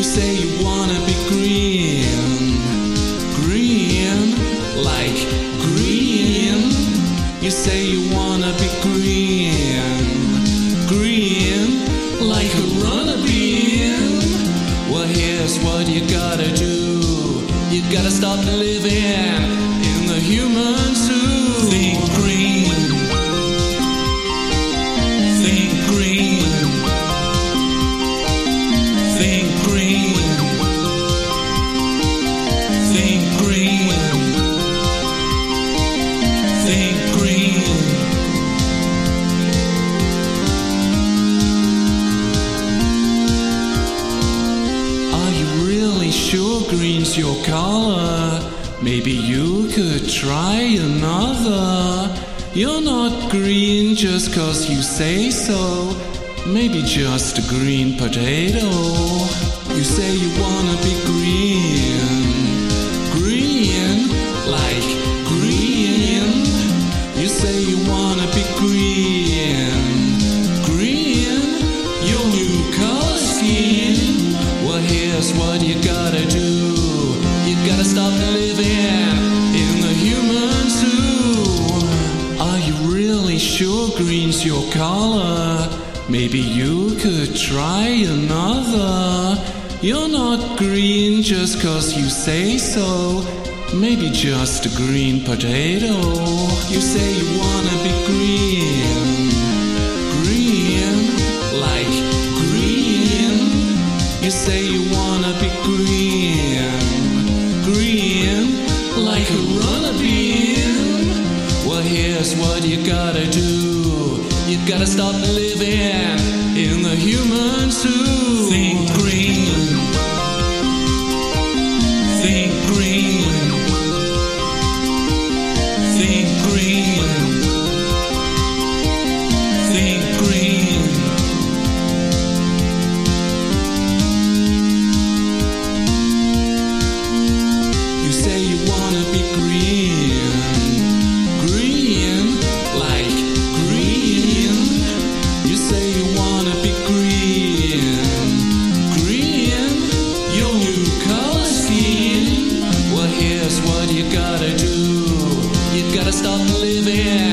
You say you wanna be green, green, like green. You say you wanna be green, green, like a runner bean. Well, here's what you gotta do. You gotta stop living green's your color? Maybe you could try another. You're not green just cause you say so. Maybe just a green potato. You say you wanna be green. Green, like green. You say you wanna be green. Green, your new color scheme. Well, here's what you gotta do. Sure green's your color? Maybe you could try another. You're not green just cause you say so. Maybe just a green potato. You say you wanna be green. Green, like green. You say you wanna be green. Here's what you gotta do. You gotta stop living in the human zoo. Think you gotta do. You gotta stop living.